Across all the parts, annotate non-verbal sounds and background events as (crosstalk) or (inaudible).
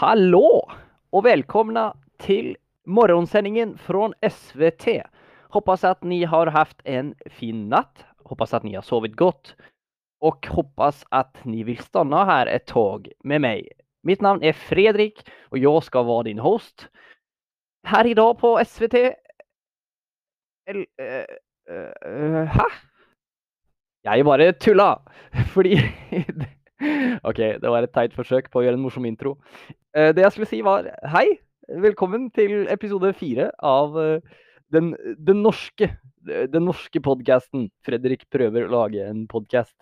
Hallå och välkomna till morgonsändningen från SVT. Hoppas att ni har haft en fin natt. Hoppas att ni har sovit gott. Och hoppas att ni vill stanna här ett tag med mig. Mitt namn är Fredrik och jag ska vara din host. Här idag på SVT... El, uh, uh, hæ? Jeg bare tulla! (laughs) Fordi OK, det var et teit forsøk på å gjøre en morsom intro. Eh, det jeg skulle si var hei, velkommen til episode fire av eh, den, den norske den norske podkasten. Fredrik prøver å lage en podkast.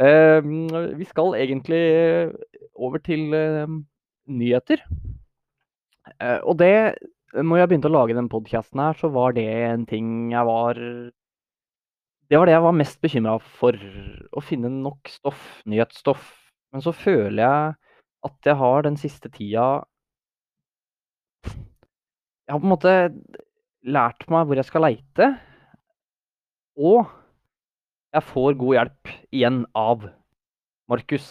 Vi skal egentlig over til nyheter. Og det Når jeg begynte å lage den podkasten her, så var det en ting jeg var det var det jeg var mest bekymra for. Å finne nok stoff, nyhetsstoff. Men så føler jeg at jeg har den siste tida Jeg har på en måte lært meg hvor jeg skal leite. Og jeg får god hjelp igjen av Markus.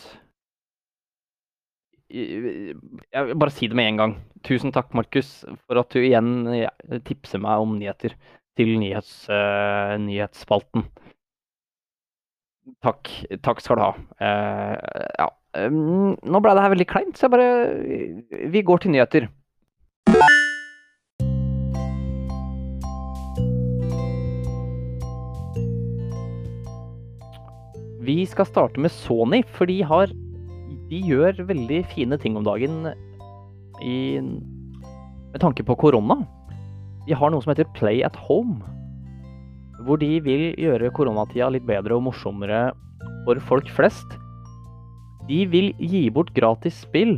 Jeg vil bare si det med en gang. Tusen takk, Markus, for at du igjen tipser meg om nyheter til nyhets, uh, nyhetsspalten. Takk. Takk skal du ha. Uh, ja. Um, nå ble det her veldig kleint, så jeg bare Vi går til nyheter. Vi skal starte med Sony, for de har De gjør veldig fine ting om dagen i, med tanke på korona. De har noe som heter Play at Home. Hvor de vil gjøre koronatida litt bedre og morsommere for folk flest. De vil gi bort gratis spill.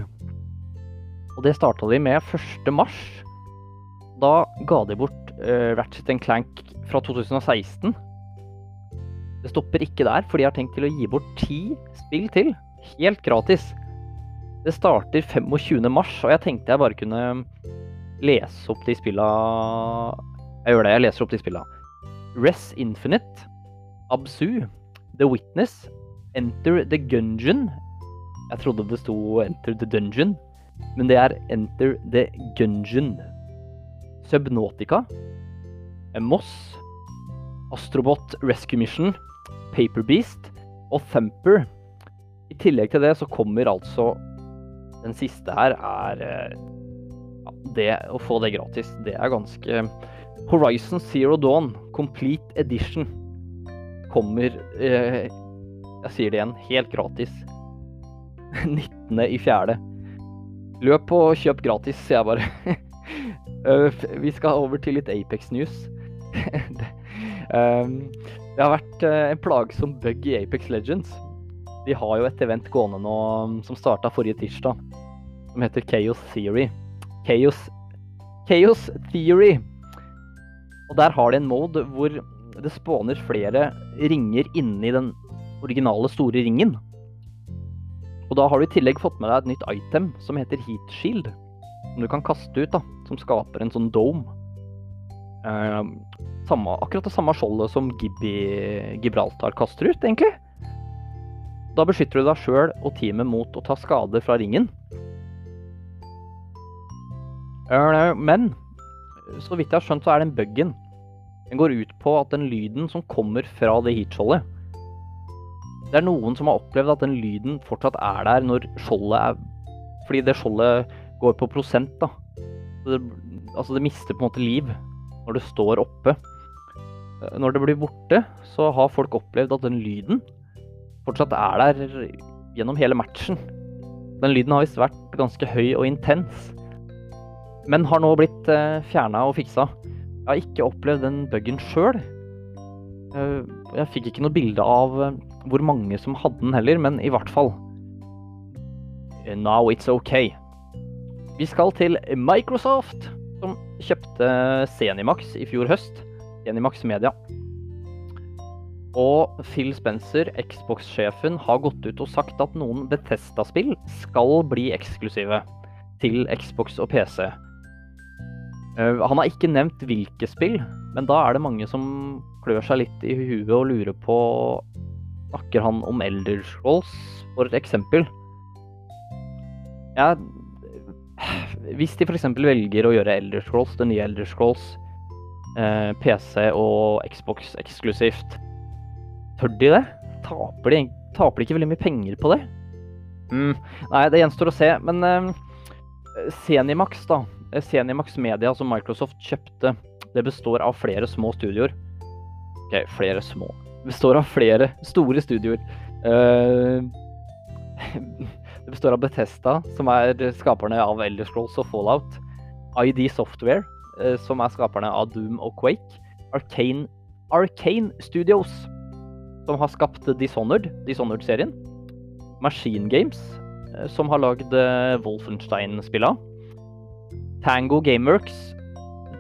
Og det starta de med 1. mars. Da ga de bort uh, Ratchet Clank fra 2016. Det stopper ikke der, for de har tenkt til å gi bort ti spill til. Helt gratis. Det starter 25. mars, og jeg tenkte jeg bare kunne lese opp de spilla Jeg gjør det, jeg leser opp de spilla. Res Infinite, Absu, The Witness, Enter the Gungeon Jeg trodde det sto Enter the Dungeon, men det er Enter the Gungeon. Subnautica, Moss, Astrobot Rescue Mission, Paperbeast og Thumper. I tillegg til det så kommer altså Den siste her er ja, det å få det gratis, det er ganske Horizon Zero Dawn Complete Edition kommer eh, Jeg sier det igjen, helt gratis. (laughs) 19. i fjerde. Løp og kjøp gratis, sier jeg bare. (laughs) Vi skal over til litt Apex News. (laughs) um, det har vært en plagsom bug i Apex Legends. De har jo et event gående nå som starta forrige tirsdag, som heter Chaos Theory. Chaos, Chaos Theory. Og der har de en mode hvor det spåner flere ringer inni den originale store ringen. Og da har du i tillegg fått med deg et nytt item som heter Heat Shield. Som du kan kaste ut, da. Som skaper en sånn dome. Eh, samme, akkurat det samme skjoldet som Gibby, Gibraltar kaster ut, egentlig. Da beskytter du deg sjøl og teamet mot å ta skade fra ringen. Men så vidt jeg har skjønt, så er den buggen Den går ut på at den lyden som kommer fra det heatskjoldet Det er noen som har opplevd at den lyden fortsatt er der når skjoldet er Fordi det skjoldet går på prosent, da. Det, altså, det mister på en måte liv når det står oppe. Når det blir borte, så har folk opplevd at den lyden fortsatt er der gjennom hele matchen. Den lyden har visst vært ganske høy og intens men har nå blitt eh, fjerna og fiksa. Jeg har ikke opplevd den bugen sjøl. Uh, jeg fikk ikke noe bilde av uh, hvor mange som hadde den heller, men i hvert fall. Now it's okay. Vi skal til Microsoft, som kjøpte Zenimax i fjor høst. Zenimax Media. Og Phil Spencer, Xbox-sjefen, har gått ut og sagt at noen Bethesda-spill skal bli eksklusive til Xbox og PC. Eh, han har ikke nevnt hvilke spill, men da er det mange som klør seg litt i huet og lurer på Snakker han om Elder Scrolls, for et eksempel? Ja, Hvis de f.eks. velger å gjøre Elder Scrolls, det nye Elder Scrolls, eh, PC og Xbox eksklusivt, tør de det? Taper de, taper de ikke veldig mye penger på det? Mm, nei, det gjenstår å se. Men eh, Zenimax, da. Zenimax Media som Microsoft kjøpte, det består av flere små studioer. OK, flere små. Det består av flere store studioer. Uh, (laughs) det består av Betesta, som er skaperne av Elder Scrolls og Fallout. ID Software, uh, som er skaperne av Doom og Quake. Arcane, Arcane Studios, som har skapt Dishonored, Dishonored-serien. Machine Games, uh, som har lagd Wolfenstein-spilla. Tango Gameworks,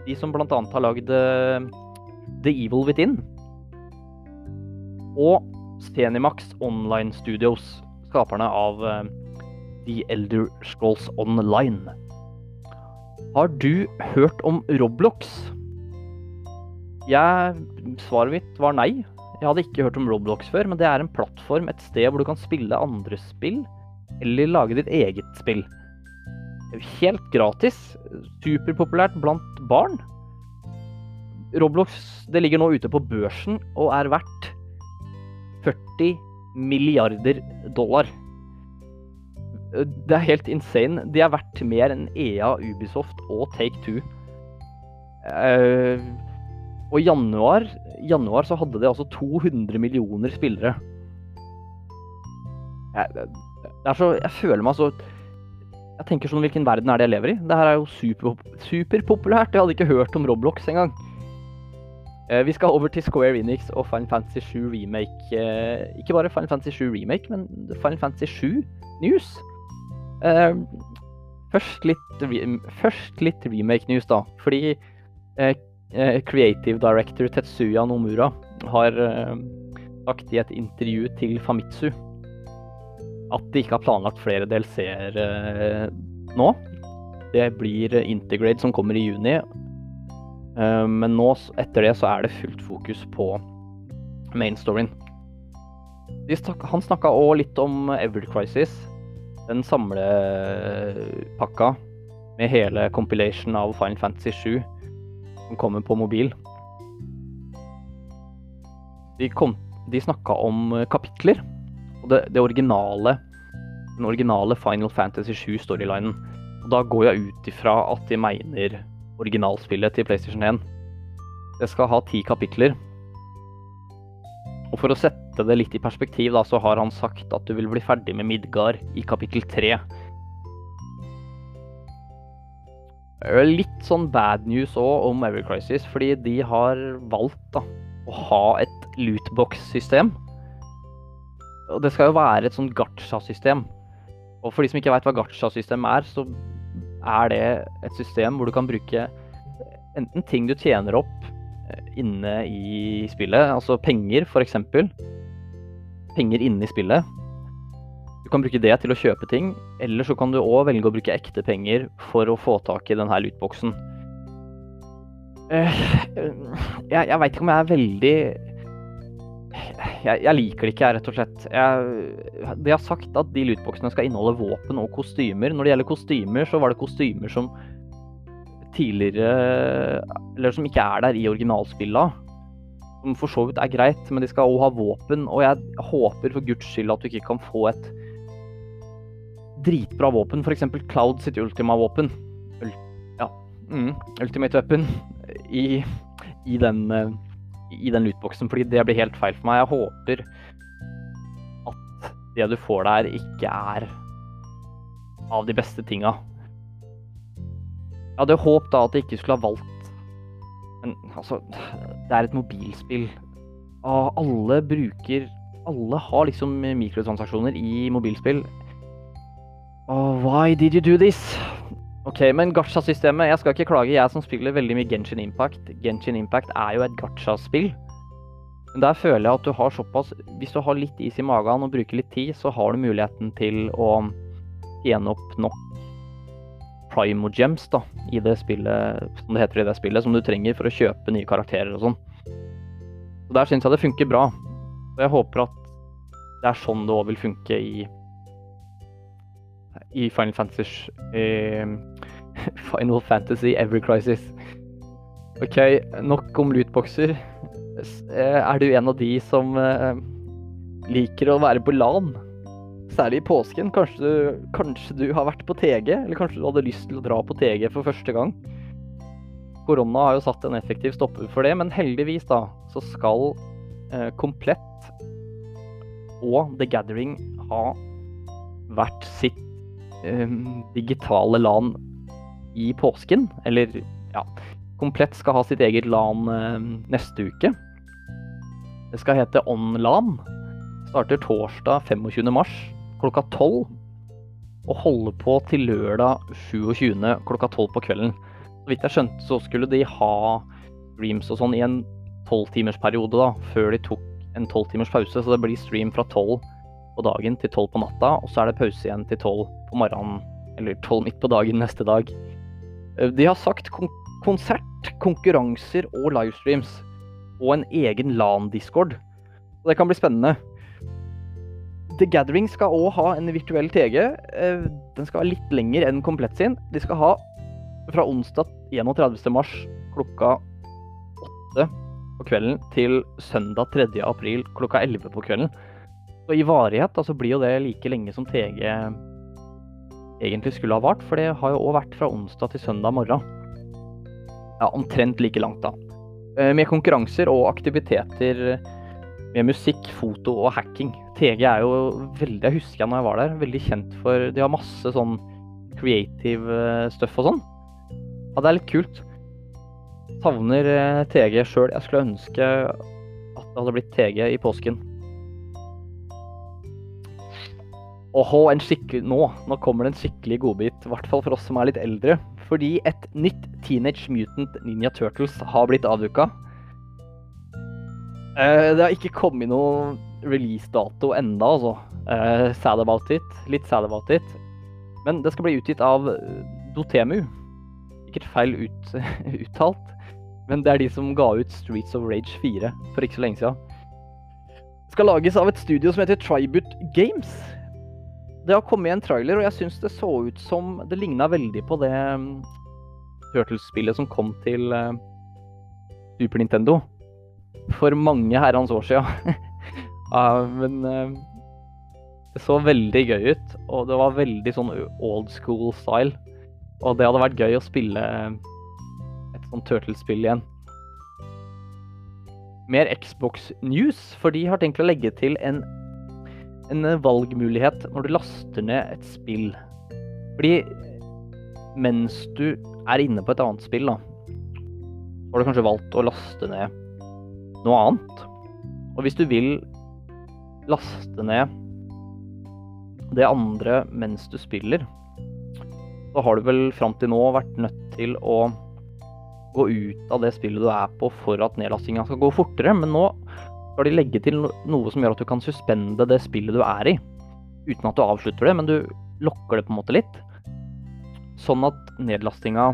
de som bl.a. har lagd The Evil Within. Og Stenimax Online Studios, skaperne av uh, The Elder Scrolls Online. Har du hørt om Roblox? Jeg, svaret mitt var nei. Jeg hadde ikke hørt om Roblox før, men det er en plattform, et sted hvor du kan spille andre spill, eller lage ditt eget spill. Helt gratis. Superpopulært blant barn. Roblox det ligger nå ute på børsen og er verdt 40 milliarder dollar. Det er helt insane. De er verdt mer enn EA, Ubisoft og Take Two. Uh, og i januar, januar så hadde de altså 200 millioner spillere. Jeg, så, jeg føler meg så Jeg tenker sånn Hvilken verden er det jeg lever i? Det her er jo super, superpopulært. Jeg hadde ikke hørt om Roblox engang. Uh, vi skal over til Square Enix og Final Fantasy 7 Remake. Uh, ikke bare Final Fantasy 7 Remake, men Final Fantasy 7 News. Uh, først, litt, først litt remake-news, da. Fordi Creative Director Tetsuya Nomura har sagt i et intervju til Famitsu at de ikke har planlagt flere DLC-er nå. Det blir Integrate som kommer i juni, Eh, men nå, etter det, så er det fullt fokus på main storyen. Han snakka òg litt om Ever Crisis, den samlepakka med hele compilation av Final Fantasy 7 som kommer på mobil. De, kom, de snakka om kapitler, og det, det originale den originale Final Fantasy 7-storylinen. Og Da går jeg ut ifra at de mener originalspillet til PlayStation 1. Det skal ha ti kapitler. Og for å sette det litt i perspektiv, da, så har han sagt at du vil bli ferdig med Midgard i kapittel tre. Litt sånn bad news òg om Every Crisis, fordi de har valgt da, å ha et lootbox-system. Og det skal jo være et sånt gacha-system. Og for de som ikke veit hva gacha-system er, så er det et system hvor du kan bruke enten ting du tjener opp eh, inne i spillet, altså penger f.eks. Penger inne i spillet. Du kan bruke det til å kjøpe ting, eller så kan du òg velge å bruke ekte penger for å få tak i denne lootboxen. Eh, jeg, jeg veit ikke om jeg er veldig jeg, jeg, liker det ikke, rett og slett. Jeg, de har sagt at de lootboxene skal inneholde våpen og kostymer. Når det gjelder kostymer, så var det kostymer som tidligere Eller som ikke er der i originalspilla. Som for så vidt er greit, men de skal òg ha våpen. Og jeg håper for guds skyld at du ikke kan få et dritbra våpen. F.eks. Cloud sitt Ultima-våpen. Ja. Mm, Ultimate Weapon i, i den uh, i den lootboxen, fordi det blir helt feil for meg. Jeg håper at det du får der, ikke er av de beste tinga. Jeg hadde håpet da at jeg ikke skulle ha valgt Men altså, det er et mobilspill. Og alle bruker Alle har liksom mikrotransaksjoner i mobilspill. Oh, why did you do this? Ok, men gacha-systemet Jeg skal ikke klage, jeg som spiller veldig mye Genshin Impact. Genshin Impact er jo et gacha-spill. Men der føler jeg at du har såpass Hvis du har litt is i magen og bruker litt tid, så har du muligheten til å tjene opp nok primo gems da, i det spillet, som det heter i det spillet, som du trenger for å kjøpe nye karakterer og sånn. Så Der syns jeg det funker bra. Og jeg håper at det er sånn det òg vil funke i i Final Fantasy eh, (laughs) Final Fantasy Every Crisis. OK, nok om lootboxer. Eh, er du en av de som eh, liker å være på LAN? Særlig i påsken. Kanskje du, kanskje du har vært på TG, eller kanskje du hadde lyst til å dra på TG for første gang. Korona har jo satt en effektiv stopper for det, men heldigvis da, så skal eh, Komplett og The Gathering ha hvert sitt digitale LAN i påsken. Eller ja, Komplett skal ha sitt eget LAN eh, neste uke. Det skal hete OnLAN. Starter torsdag 25. mars klokka 12. Og holder på til lørdag 27. klokka 12 på kvelden. Så vidt jeg skjønte, så skulle de ha streams og sånn i en tolvtimersperiode, da, før de tok en tolvtimers pause. Så det blir stream fra tolv på dagen til tolv på natta, og så er det pause igjen til tolv på morgenen, eller tolv midt på dagen neste dag. Eh, de har sagt kon konsert, konkurranser og livestreams. Og en egen LAN-discord. Så det kan bli spennende. The Gathering skal òg ha en virtuell TG. Eh, den skal være litt lenger enn Komplett sin. De skal ha fra onsdag 31. mars klokka 8 på kvelden til søndag 3. april klokka 11 på kvelden. Så i varighet altså blir jo det like lenge som TG egentlig skulle ha vart, for det har jo òg vært fra onsdag til søndag morgen. Ja, omtrent like langt, da. Eh, med konkurranser og aktiviteter med musikk, foto og hacking. TG er jo veldig Jeg husker jeg når jeg var der, veldig kjent for De har masse sånn creative eh, stuff og sånn. Ja, det er litt kult. Savner eh, TG sjøl. Jeg skulle ønske at det hadde blitt TG i påsken. Åhå, en skikkelig Nå, nå kommer det en skikkelig godbit. I hvert fall for oss som er litt eldre. Fordi et nytt Teenage Mutant Ninja Turtles har blitt avduka. Uh, det har ikke kommet noen releasedato enda, altså. Uh, sad about it. Litt sad about it. Men det skal bli utgitt av Dotemu. Sikkert feil ut, (laughs) uttalt. Men det er de som ga ut Streets of Rage 4 for ikke så lenge siden. Det skal lages av et studio som heter Tribute Games. Det har kommet en trailer, og jeg syns det så ut som Det ligna veldig på det um, Turtles-spillet som kom til uh, Super Nintendo for mange herrens år siden. (laughs) ja, men uh, det så veldig gøy ut, og det var veldig sånn old school style. Og det hadde vært gøy å spille et sånt Turtles-spill igjen. Mer Xbox News, for de har tenkt å legge til en, en valgmulighet når du laster ned et spill. Fordi mens du er inne på et annet spill, da, har du kanskje valgt å laste ned noe annet. Og hvis du vil laste ned det andre mens du spiller, så har du vel fram til nå vært nødt til å gå ut av det spillet du er på for at nedlastinga skal gå fortere. Men nå skal de legge til noe som gjør at du kan suspende det spillet du er i. Uten at du avslutter det, men du lokker det på en måte litt. Sånn at nedlastinga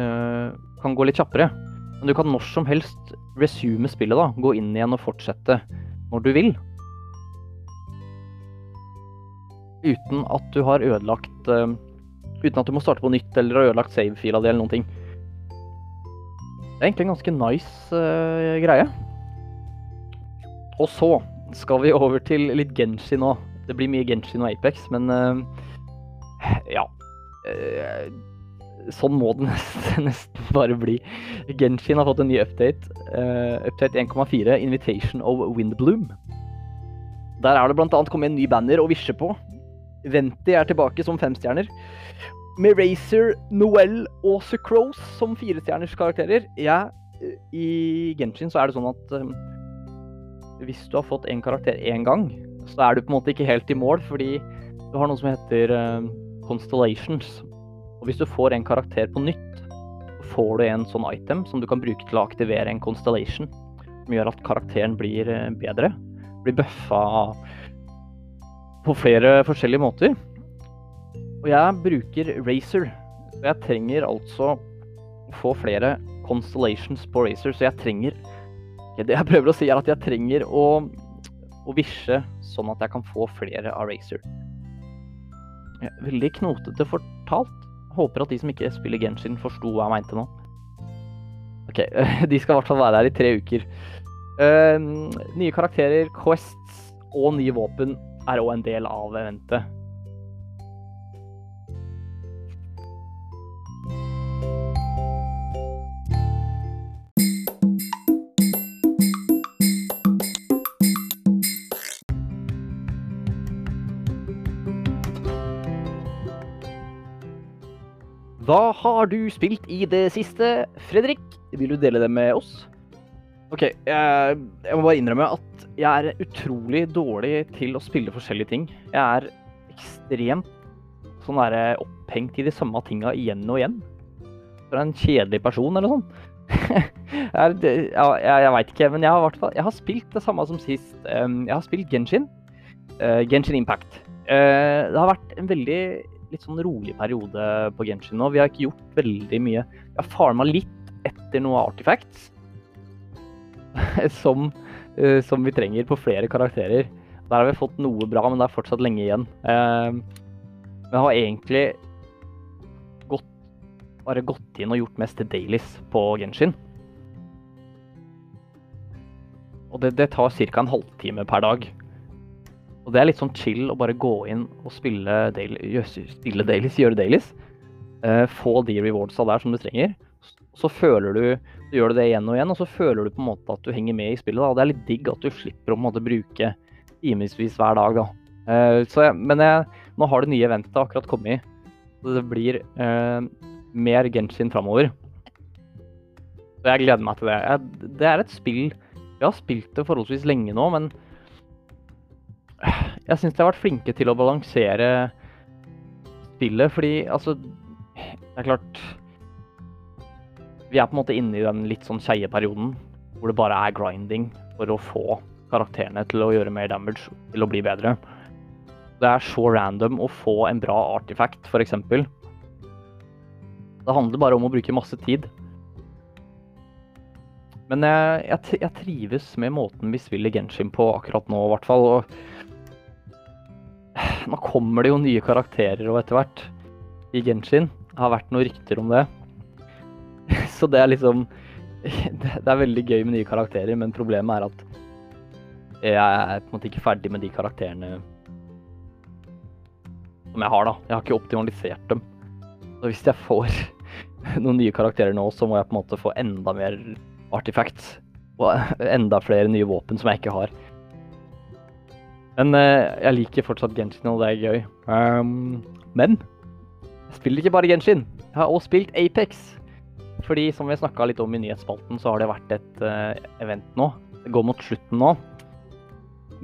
øh, kan gå litt kjappere. Men du kan når som helst resume spillet, da. Gå inn igjen og fortsette når du vil. Uten at du har ødelagt øh, Uten at du må starte på nytt eller har ødelagt save-fila di eller noen ting. Det er egentlig en ganske nice uh, greie. Og så skal vi over til litt Genshi nå. Det blir mye Genshi og Apex, men uh, ja. Uh, sånn må det (laughs) nesten, nesten, bare bli. Genshin har fått en ny update. update 1,4, Invitation of Windbloom. Der er det bl.a. kommet en ny banner å visje på. Venti er tilbake som femstjerner. Med Racer, Noel og Sucrose som firestjerners karakterer. Ja, I Genshin så er det sånn at hvis du har fått en karakter én gang, så er du på en måte ikke helt i mål, fordi du har noe som heter uh, Constellations. Og hvis du får en karakter på nytt, så får du en sånn item som du kan bruke til å aktivere en constellation. Som gjør at karakteren blir uh, bedre. Blir bøffa på flere forskjellige måter. Og jeg bruker Racer, så jeg trenger altså å få flere constellations på Racer, så jeg trenger Det jeg prøver å si, er at jeg trenger å, å visje sånn at jeg kan få flere av Racer. veldig knotete fortalt. Håper at de som ikke spiller Genshin, forsto hva jeg mente nå. OK, (laughs) de skal i hvert fall være her i tre uker. Uh, nye karakterer, quests og nye våpen er òg en del av eventet. Hva har du spilt i det siste, Fredrik? Vil du dele det med oss? OK, jeg, jeg, må bare innrømme at jeg er utrolig dårlig til å spille forskjellige ting. Jeg er ekstremt sånn derre opphengt i de samme tinga igjen og igjen. For en kjedelig person, eller sånn. (laughs) jeg, jeg, jeg veit ikke, men jeg har, jeg har, spilt det samme som sist. Jeg har spilt Genshin. Uh, Genshin Impact. Uh, det har vært en veldig litt sånn rolig periode på Genshin nå. Vi har ikke gjort veldig mye. Vi har farma litt etter noe artifacts (laughs) som, uh, som, vi trenger på flere karakterer. Der har vi fått noe bra, men det er fortsatt lenge igjen. Uh, vi har egentlig gått, bare gått inn og gjort mest dailies på Genshin. Og det, det tar ca. en halvtime per dag. Og det er litt sånn chill å bare gå inn og spille, daily, spille dailies, gjøre dailies. Uh, få de rewardsa der som du trenger. Så føler du Du gjør det igjen og igjen, og så føler du på en måte at du henger med i spillet. Da. Og det er litt digg at du slipper å måte bruke timevis hver dag, da. Uh, jeg, men jeg, nå har det nye eventet akkurat kommet. Så det blir uh, mer Genshin framover. Så jeg gleder meg til det. Jeg, det er et spill Jeg har spilt det forholdsvis lenge nå, men jeg syns de har vært flinke til å balansere spillet, fordi altså Det er klart Vi er på en måte inne i den litt sånn skeie perioden hvor det bare er grinding for å få karakterene til å gjøre mer damage, til å bli bedre. Det er så random å få en bra artifact, f.eks. Det handler bare om å bruke masse tid. Men jeg, jeg, jeg, trives med måten vi spiller Genshin på akkurat nå, i hvert fall. Og nå kommer det jo nye karakterer og etter hvert i Genshin. Det har vært noen rykter om det. (laughs) Så det er liksom (laughs) Det er veldig gøy med nye karakterer, men problemet er at jeg er på en måte ikke ferdig med de karakterene som jeg har, da. Jeg har ikke optimalisert dem. Så hvis jeg får (laughs) noen nye karakterer nå, så må jeg på en måte få enda mer artifacts. Og enda flere nye våpen som jeg ikke har. Men uh, jeg liker fortsatt Genshin, og det er gøy. Um, men jeg spiller ikke bare Genshin. Jeg har også spilt Apex. Fordi som vi snakka litt om i nyhetsspalten, så har det vært et uh, event nå. Det går mot slutten nå.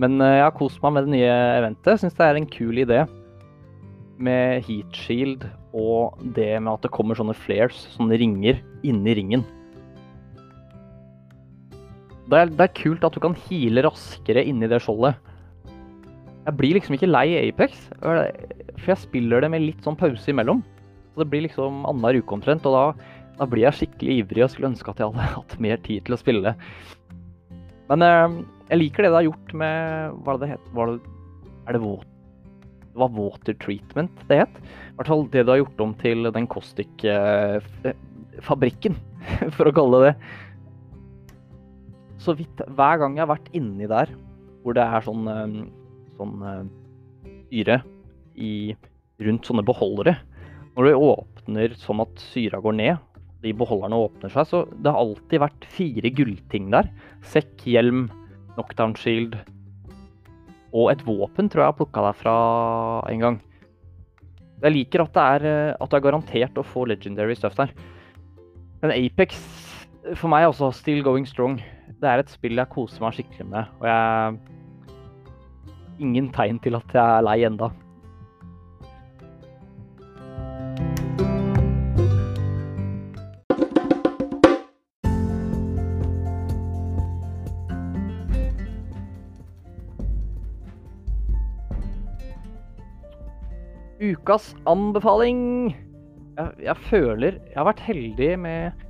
Men uh, jeg har kost meg med det nye eventet. Syns det er en kul idé. Med heat shield og det med at det kommer sånne flares, sånne ringer, inni ringen. Det er, det er kult at du kan heale raskere inni det skjoldet. Jeg blir liksom ikke lei Apex, for jeg spiller det med litt sånn pause imellom. Så det blir liksom annenhver uke omtrent, og da, da, blir jeg skikkelig ivrig og skulle ønske at jeg hadde (laughs) hatt mer tid til å spille. Men eh, jeg liker det det har gjort med Hva er det det het? Var det, er det water? Det var water treatment det het. I hvert fall det du har gjort om til den Kostik-fabrikken, eh, (laughs) for å kalle det det. Så vidt hver gang jeg har vært inni der hvor det er sånn eh, sånn uh, syre i, rundt sånne beholdere. Når du åpner sånn at syra går ned, de beholderne åpner seg, så det har alltid vært fire gullting der. Sekk, hjelm, knockdown shield og et våpen tror jeg jeg har plukka derfra en gang. Jeg liker at det, er, eh, at det er garantert å få legendary stuff der. Men Apex for meg er også still going strong. Det er et spill jeg koser meg skikkelig med. Og jeg ingen tegn til at jeg er lei enda. Ukas anbefaling. Jeg, jeg, føler Jeg har vært heldig med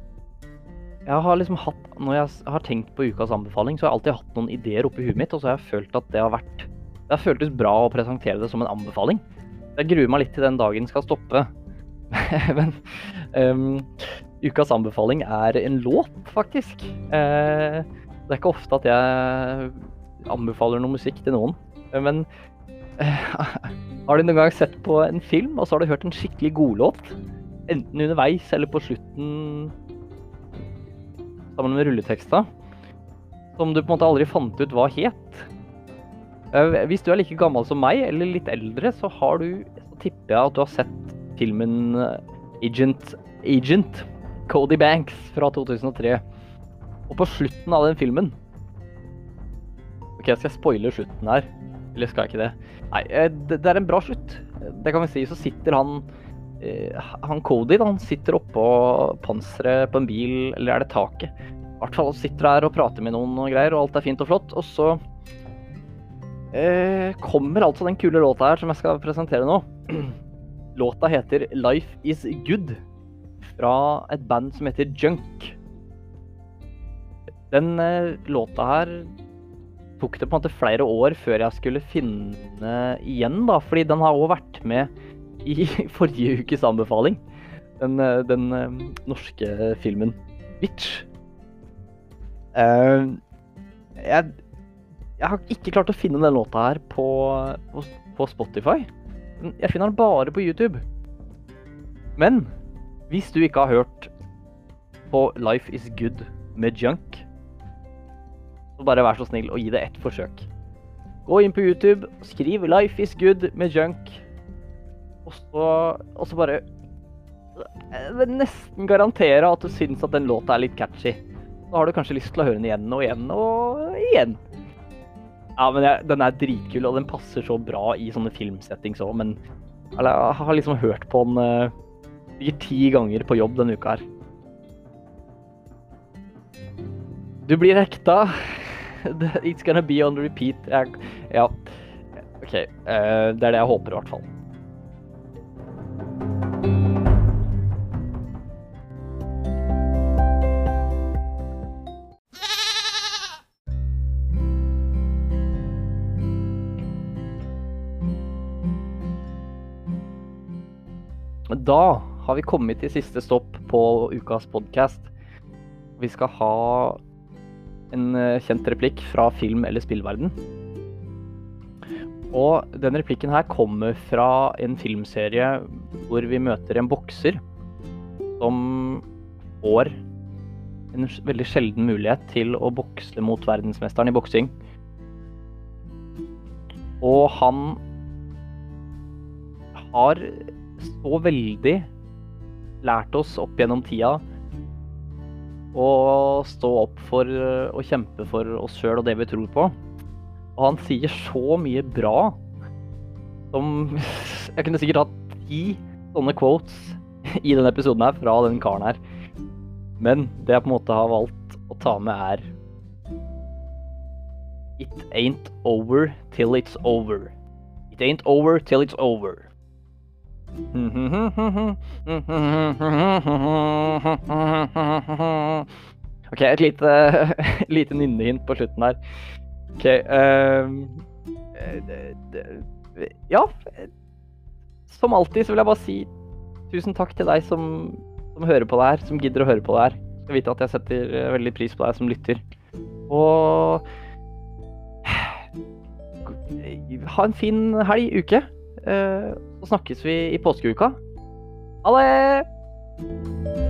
Jeg har liksom hatt Når jeg har tenkt på ukas anbefaling, så har jeg alltid hatt noen ideer oppi huet mitt, og så har jeg følt at det har vært det har føltes bra å presentere det som en anbefaling. jeg gruer meg litt til den dagen skal stoppe. (laughs) Men um, ukas anbefaling er en låt, faktisk. Uh, det er ikke ofte at jeg anbefaler noe musikk til noen. Men uh, (laughs) har du noen gang sett på en film, og så har du hørt en skikkelig godlåt? Enten underveis eller på slutten sammen med rulleteksta. Som du på en måte aldri fant ut hva het. Eh, hvis du er like gammel som meg, eller litt eldre, så har du Så tipper jeg at du har sett filmen eh, Agent Agent Cody Banks fra 2003. Og på slutten av den filmen OK, skal jeg spoile slutten her? Eller skal jeg ikke det? Nei, eh, det er en bra slutt. Det kan vi si. Så sitter han Han Cody han sitter oppå panseret på en bil, eller er det taket? I hvert fall sitter der og prater med noen og greier, og alt er fint og flott. Og så eh, kommer altså den kule låta her som jeg skal presentere nå. (clears throat) Låta heter 'Life Is Good' fra et band som heter Junk. Den eh, låta her tok det på en måte flere år før jeg skulle finne igjen, da. Fordi den har òg vært med i (laughs) forrige ukes anbefaling. Den, eh, den norske filmen 'Bitch'. Uh, jeg jeg har ikke klart å finne den låta her på, på, på, Spotify. Jeg finner den bare på YouTube. Men hvis du ikke har hørt på Life Is Good med Junk, så bare vær så snill og gi det ett forsøk. Gå inn på YouTube, skriv 'Life Is Good' med Junk, og så, og så bare Jeg vil nesten garantere at du syns at den låta er litt catchy. Da har du kanskje lyst til å høre den igjen og igjen og igjen. Ja, men jeg, den er dritkul, og den passer så bra i sånne filmsettings òg, men eller, jeg har liksom hørt på den uh, ti ganger på jobb denne uka her. Du blir hekta. (laughs) It's gonna be on repeat. Jeg, ja. OK. Uh, det er det jeg håper, i hvert fall. Da har vi kommet til siste stopp på ukas podkast. Vi skal ha en eh, kjent replikk fra film- eller spillverden. Og den replikken her kommer fra en filmserie hvor vi møter en bokser som får en veldig sjelden mulighet til å bokse mot verdensmesteren i boksing. Og han har så veldig lært oss opp gjennom tida å stå opp for å kjempe for oss sjøl og det vi tror på. Og han sier så mye bra som (laughs) Jeg kunne sikkert hatt ti sånne quotes (laughs) i denne episoden her fra den karen her. Men det jeg på en måte har valgt å ta med, er It ain't over till it's over. It ain't over till it's over. OK, et lite, (laughs) lite nynnehint på slutten her. OK uh, Ja. Som alltid så vil jeg bare si tusen takk til deg som, som hører på det her, som gidder å høre på det her. Skal vite at jeg setter veldig pris på deg som lytter. Og (sighs) ha en fin helg, uke. Uh, så snakkes vi i påskeuka. Ha det!